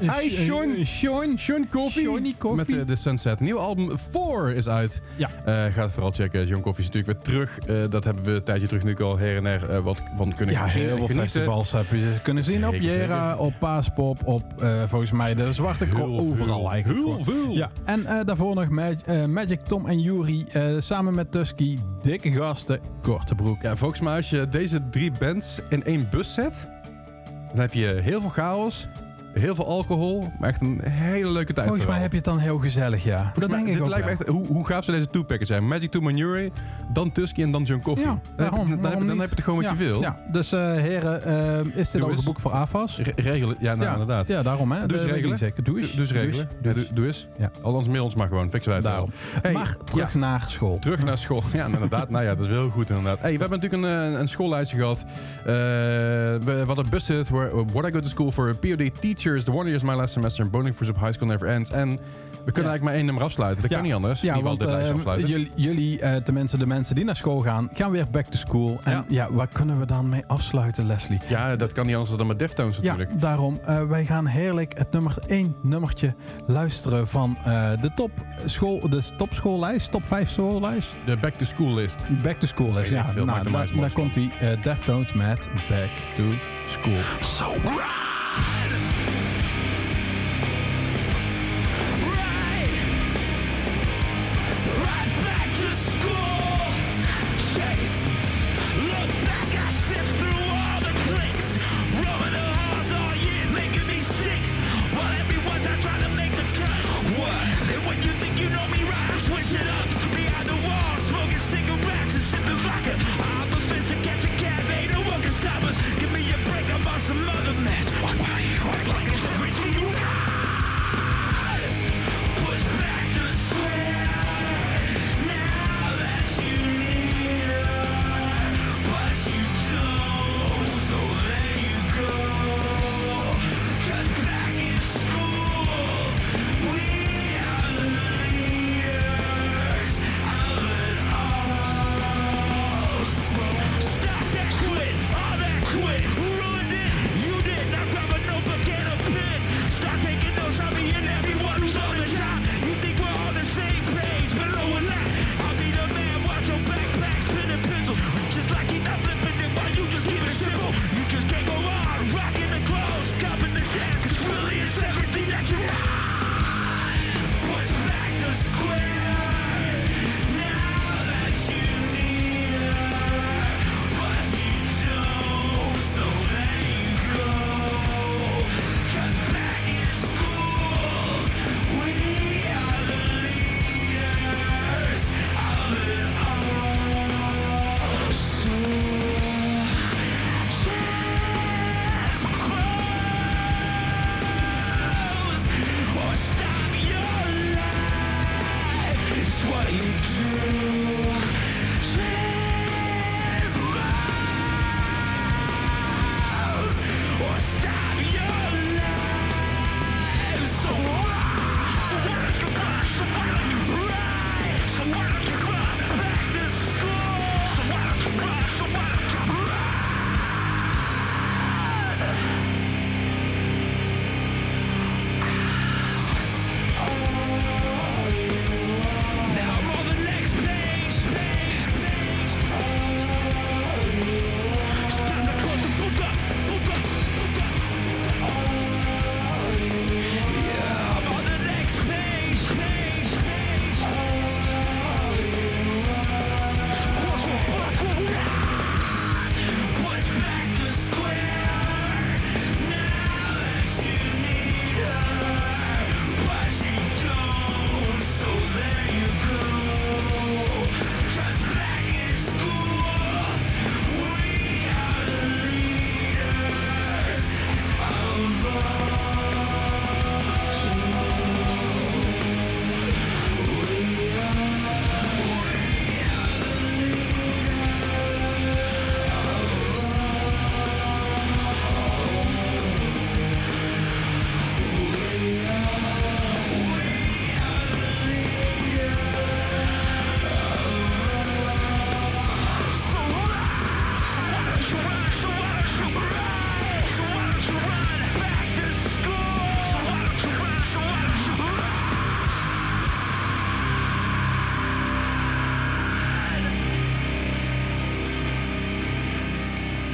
hi Sean Coffee. Met de, de Sunset. Nieuw album 4 is uit. Ja. Eh, ga het vooral checken. John Coffee is natuurlijk weer terug. Eh, dat hebben we een tijdje terug nu al her en her eh, wat van kunnen Ja, zien heel veel genieten. festivals heb je kunnen zien. op Jera, zeker. op Paaspop, op eh, volgens mij de Zwarte Krop. Overal eigenlijk. Heel gewoon. veel. Ja, en eh, daarvoor nog Mag- eh, Magic Tom en Yuri eh, samen met Tusky dikke gasten, korte broek. Ja, volgens mij als je deze drie bands in één bus zet, dan heb je heel veel chaos, heel veel alcohol, maar echt een hele leuke tijd Volgens mij heb je het dan heel gezellig, ja. Volgens dat mij- denk ik dit ook lijkt me echt, hoe, hoe gaaf zou deze two-packers zijn? Magic to Manure, dan Tusky en dan John Coffee. Ja, dan, heb, waarom- je- dan, heb, dan heb je het gewoon wat ja, je wil. Ja, dus eh, heren, eh, is dit ook een boek voor AFAS? Re- regelen, ja, nou, ja, inderdaad. Ja, daarom hè. Dus regelen. Zeker. Doe eens. Dus regelen. Doe eens. Ja. Anders mail ons maar gewoon. Fixen wij het Daarom. Hey, maar terug naar school. Terug naar school. Ja, inderdaad. nou ja, dat is wel heel goed inderdaad. Hey, we hebben natuurlijk een, eh, een schoollijstje gehad. Eh, we hadden busted where, what I go to school for POD teachers. The one year is my last semester and bowling for high school never ends. En we kunnen eigenlijk maar één nummer afsluiten. Dat Ja. kan niet anders. Ja, In want afsluiten. jullie, jullie eh, tenminste de mensen die naar school gaan, gaan weer back to school. En Ja. ja, waar kunnen we dan mee afsluiten, Leslie? Ja, dat kan niet anders dan met Deftones natuurlijk. Ja, daarom. eh, wij gaan heerlijk het nummer 1 nummertje luisteren van eh, de top school, de topschoollijst, top 5 schoollijst. De Back to School list. Back to school ik Ja, veel, nou, daar, daar komt eh Deftones met Back to School. Right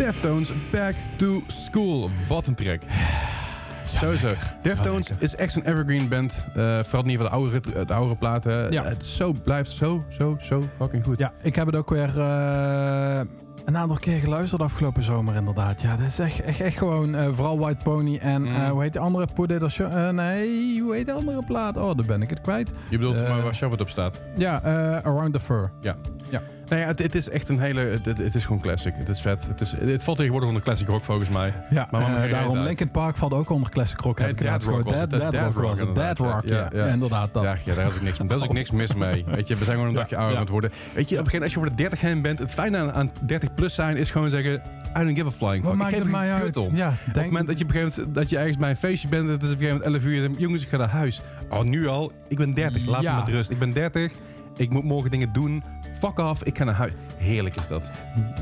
Deftones Back to School. Wat een track. Sowieso. Deftones is echt een evergreen band. Eh, vooral niet van de oude, de oude platen. Ja. Het zo, blijft zo, zo, zo fucking goed. Ja, ik heb het ook weer eh, een aantal keer geluisterd afgelopen zomer inderdaad. Ja, dat is echt, echt, echt gewoon eh, vooral White Pony en Mm. hoe heet die andere? Or Show- nee, hoe heet die andere plaat? Oh, daar ben ik het kwijt. Je bedoelt maar waar Shabbat op staat. Ja, Around the Fur. Nou ja, het, het is echt een hele... Het, is gewoon classic. Het is vet. Het, is, het valt tegenwoordig onder classic rock volgens mij. Ja, Maar eh, daarom uit. Linkin Park valt ook onder classic rock. Nee, ik Dead Rock. Dead, Dead Dead Rock was het. Dead ja. Rock, Ja, ja. ja. Inderdaad, dat. Ja, ja, daar is ook niks, daar is ook niks mis mee. Weet je, we zijn gewoon een dagje ouder aan het worden. Weet je, op een gegeven moment als je voor de 30 heen bent, het fijne aan, aan 30 plus zijn is gewoon zeggen, I don't give a flying fuck. maakt ik het mij uit? om. Ja, Op het denk, moment dat je, op een gegeven moment, dat je ergens bij een feestje bent, het is op een gegeven moment 11 uur, en jongens, ik ga naar huis. Oh, nu al, ik ben 30, laat me met rust. Ik ben 30, ik moet morgen dingen doen. Fuck off, ik ga naar huis. Heerlijk is dat.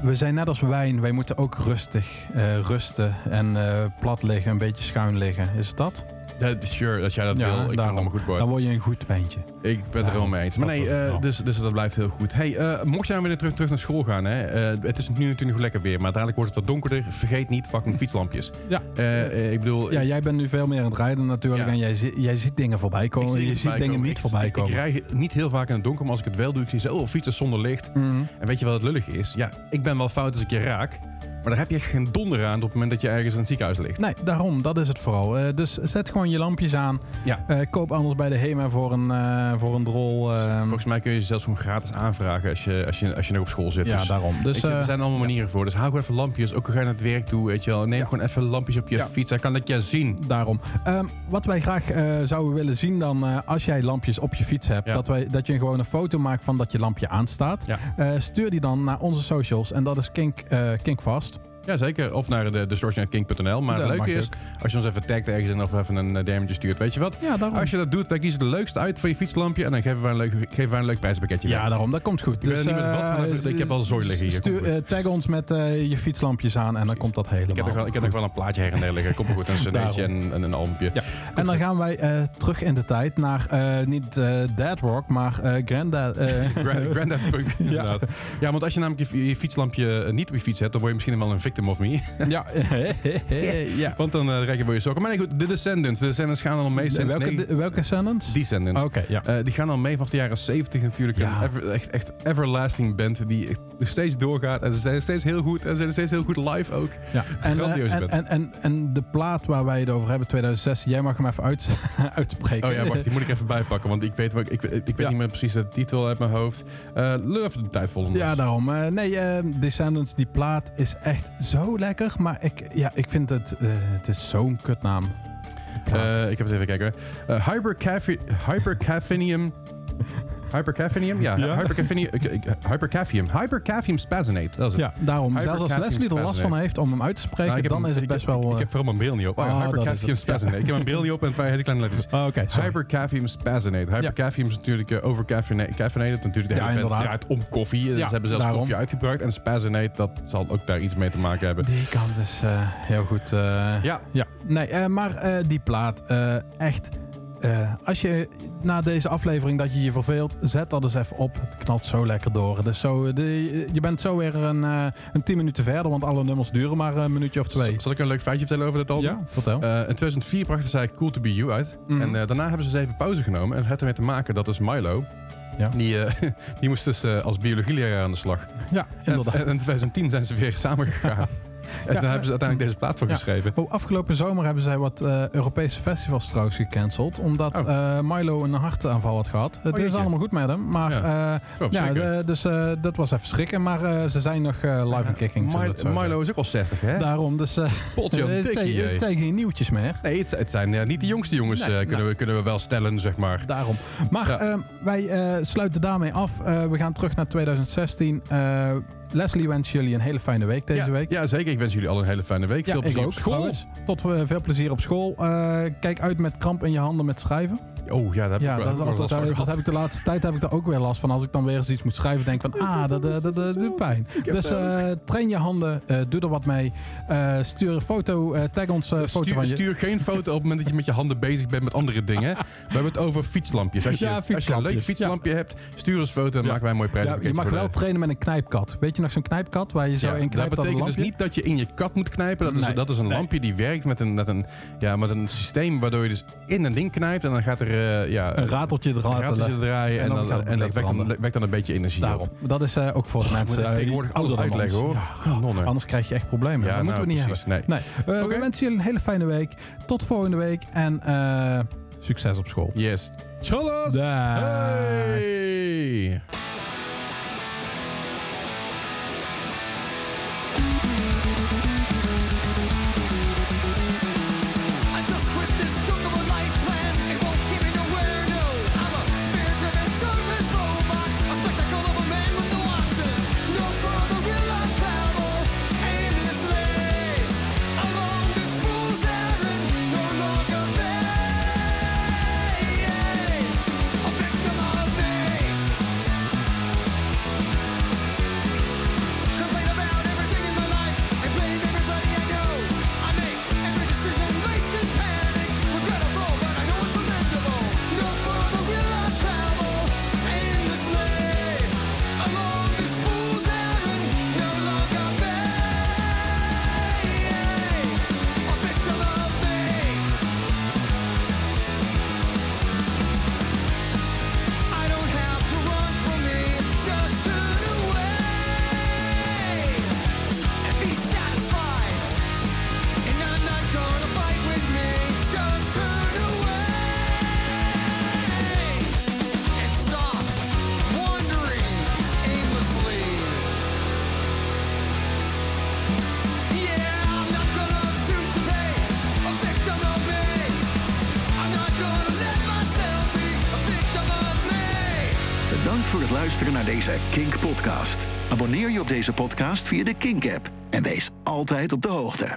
we zijn net als wijn. Wij moeten ook rustig eh, rusten en eh, plat liggen, een beetje schuin liggen. Is dat? Ja, sure, als jij dat wil. Ik vind het allemaal goed, Bart. Dan word je een goed wijntje. Ik ben het er helemaal mee eens. Maar Dat nee, eh, dus, dus dat blijft heel goed. Hey, eh, mocht jij weer terug, terug naar school gaan, hè, eh, het is nu natuurlijk lekker weer, maar dadelijk wordt het wat donkerder. Vergeet niet fucking fietslampjes. Ja. Ik bedoel, Ja, jij bent nu veel meer aan het rijden natuurlijk. Ja. En jij, zi- jij ziet dingen voorbij komen. zie je ziet dingen komen. niet Ik- voorbij komen. Ik rij niet heel vaak in het donker, maar als ik het wel doe, ik zie zoveel fietsers zonder licht. Mhm. En weet je wat het lullige is? Ja, ik ben wel fout als ik je raak, maar daar heb je geen donder aan op het moment dat je ergens in het ziekenhuis ligt. Nee, daarom. Dat is het vooral. Eh, dus zet gewoon je lampjes aan. Ja. Eh, koop anders bij de HEMA voor een, eh, voor een drol. eh, Volgens mij kun je ze zelfs gewoon gratis aanvragen als je, als je, als je nog op school zit. ja, Dus- daarom. Dus je, er zijn allemaal manieren voor. Dus hou gewoon even lampjes. Ook al ga je naar het werk toe, weet je wel. Neem Ja. gewoon even lampjes op je Ja. fiets. Hij kan dat je zien. Daarom. Ehm, wat wij graag zouden willen zien dan, als jij lampjes op je fiets hebt, dat, wij, dat je gewoon een foto maakt van dat je lampje aanstaat. Ja. Stuur die dan naar onze socials en dat is Kink, Kinkvast. Ja, zeker. Of naar de, de source.king.nl. Maar het leuke is, als je ons even tagt ergens in of even een uh, DM'tje stuurt. Weet je wat? Ja, daarom. Als je dat doet, wij kiezen de leukste uit voor je fietslampje. En dan geven wij een leuk, geven wij een leuk prijspakketje ja, weg. daarom. Dat komt goed. Ik niet met wat, maar eh, ik heb al zooi liggen hier. Stuur, eh, tag ons met eh, je fietslampjes aan en dan komt dat helemaal ik heb nog wel, ik heb nog wel een plaatje her en der liggen. Komt goed. Een [LAUGHS] cd'tje en, en een albumpje. Ja. En dan gaan wij eh, terug in de tijd naar eh, niet eh Dead Rock, maar eh Grandad. eh, [LAUGHS] Punk, [LAUGHS] inderdaad. Ja. want als je namelijk je, je fietslampje eh, niet op je fiets hebt, dan word je misschien wel een victim of me. ja. [LAUGHS] ja. Want dan uh, je voor je sokken. Maar nee, goed, de Descendants. De Descendants gaan al mee sinds... Welke, welke sentence? Descendants. Oké, ja. Eh, die gaan al mee vanaf de jaren 70 natuurlijk. Ja. Een ever- echt, echt everlasting band die nog steeds doorgaat. En ze zijn nog steeds heel goed. En ze zijn nog steeds heel goed live ook. Ja, en, eh, en, en, en, en de plaat waar wij het over hebben, 2016, jij mag hem even uit, [LAUGHS] uitspreken. Oh ja, wacht, die moet ik even bijpakken. Want ik weet, ik, ik, ik weet niet meer precies de titel uit mijn hoofd. Lul even de tijd vol. Ja, daarom. Nee, Descendants, die plaat is echt zo lekker. Maar ik, ja, ik vind het, eh, het is zo'n kutnaam. Plaat. Eh, ik heb het even kijken. hypercaffe- hypercaffeinium. [LAUGHS] Hypercaffeinium? Ja, Ja. hypercaffeinium. Hypercaffium spasonate. Dat is het. ja, daarom. Zelfs als Leslie er last van heeft om hem uit te spreken, Nou, ik heb dan een- is het ik best heb- wel... Ik, eh, heb vooral mijn bril niet op. Oh, Ah, het. spasonate. Ik heb mijn bril niet op en twee hele kleine letters. oh, Oké, sorry. Hypercaffium spasonate. Hypercaffium is natuurlijk uh, overcaffeinated. Natuurlijk de Ja, hele inderdaad. draait om koffie. Dus Ja, ze hebben zelfs daarom. koffie uitgebruikt. En spasonate, dat zal ook daar iets mee te maken hebben. Die kant is eh, heel goed. eh, Ja, Ja, nee, eh, maar eh, die plaat, eh, echt. Eh, als je na deze aflevering dat je je verveelt, zet dat eens even op. Het knalt zo lekker door. Is zo, de, je bent zo weer een, eh een 10 minuten verder, want alle nummers duren maar een minuutje of twee. zal ik een leuk feitje vertellen over dit album? Ja, vertel. Eh, in 2004 brachten zij Cool To Be You uit. Mhm. En eh, daarna hebben ze eens even pauze genomen. En het had ermee te maken, dat is Milo. Ja. Die, eh, [LAUGHS] die moest dus eh, als biologieleraar aan de slag. ja, inderdaad. en in 2010 zijn ze weer [LAUGHS] samengegaan. [LAUGHS] En daar hebben ze uiteindelijk deze plaat voor geschreven. Oh, afgelopen zomer hebben zij wat eh, Europese festivals trouwens gecanceld. Omdat Oh. eh, Milo een hartaanval had gehad. Het Oh, is allemaal goed met hem. Maar Ja. zeker. de- dus eh, dat was even schrikken. Maar eh, ze zijn nog eh, live en kicking. Milo, is ook al 60, hè? Daarom, dus eh, Potje, [LAUGHS] het, zijn, geen nieuwtjes meer. Nee, het, het zijn eh, niet de jongste jongens, Nee, eh, kunnen, nou. we, kunnen we wel stellen, zeg maar. Daarom. Maar Ja. eh, wij eh, sluiten daarmee af. Eh, we gaan terug naar 2016. Leslie wens jullie een hele fijne week deze ja, week. Ja, zeker. Ik wens jullie allen een hele fijne week. Ja, Veel plezier ook, op school. trouwens. Tot eh, veel plezier op school. Eh, kijk uit met kramp in je handen met schrijven. Oh ja, dat heb Ja, ik dat, van dat heb ik de laatste tijd heb ik daar ook weer last van. Als ik dan weer eens iets moet schrijven, denk ik van, ah, dat, dat, dat, dat doet pijn. Dus eh, train je handen, eh, doe er wat mee. Eh, stuur een foto, tag ons foto Stuur, van je. stuur geen foto op het moment dat je met je handen bezig bent met andere dingen. [LAUGHS] We hebben het over fietslampjes. Als je, Ja, als je een leuk fietslampjes. fietslampje hebt, stuur ons een foto en maken wij een mooi Ja, je mag wel trainen met een knijpkat. Weet je nog zo'n knijpkat waar je zo in dat knijpt betekent dus niet dat je in je kat moet knijpen. Dat is, Nee, dat is een nee. lampje die werkt met een, met, een, ja, met een systeem waardoor je dus in een ding knijpt. En dan gaat er eh, ja, Een rateltje er een rateltje draaien. en En, dan en dat wekt dan, branden. wekt dan een beetje energie Daarom. op. Dat is eh, ook voor de mensen ik eh, tegenwoordig alles uitleggen hoor. Ja, Nonnen. Anders krijg je echt problemen. Ja, dat moeten we nou, niet precies. hebben. Nee. We wensen jullie een hele fijne week. Tot volgende week. En succes op school. Yes. Tjallas! Hey! Abonneer je op deze podcast via de Kink app en wees altijd op de hoogte.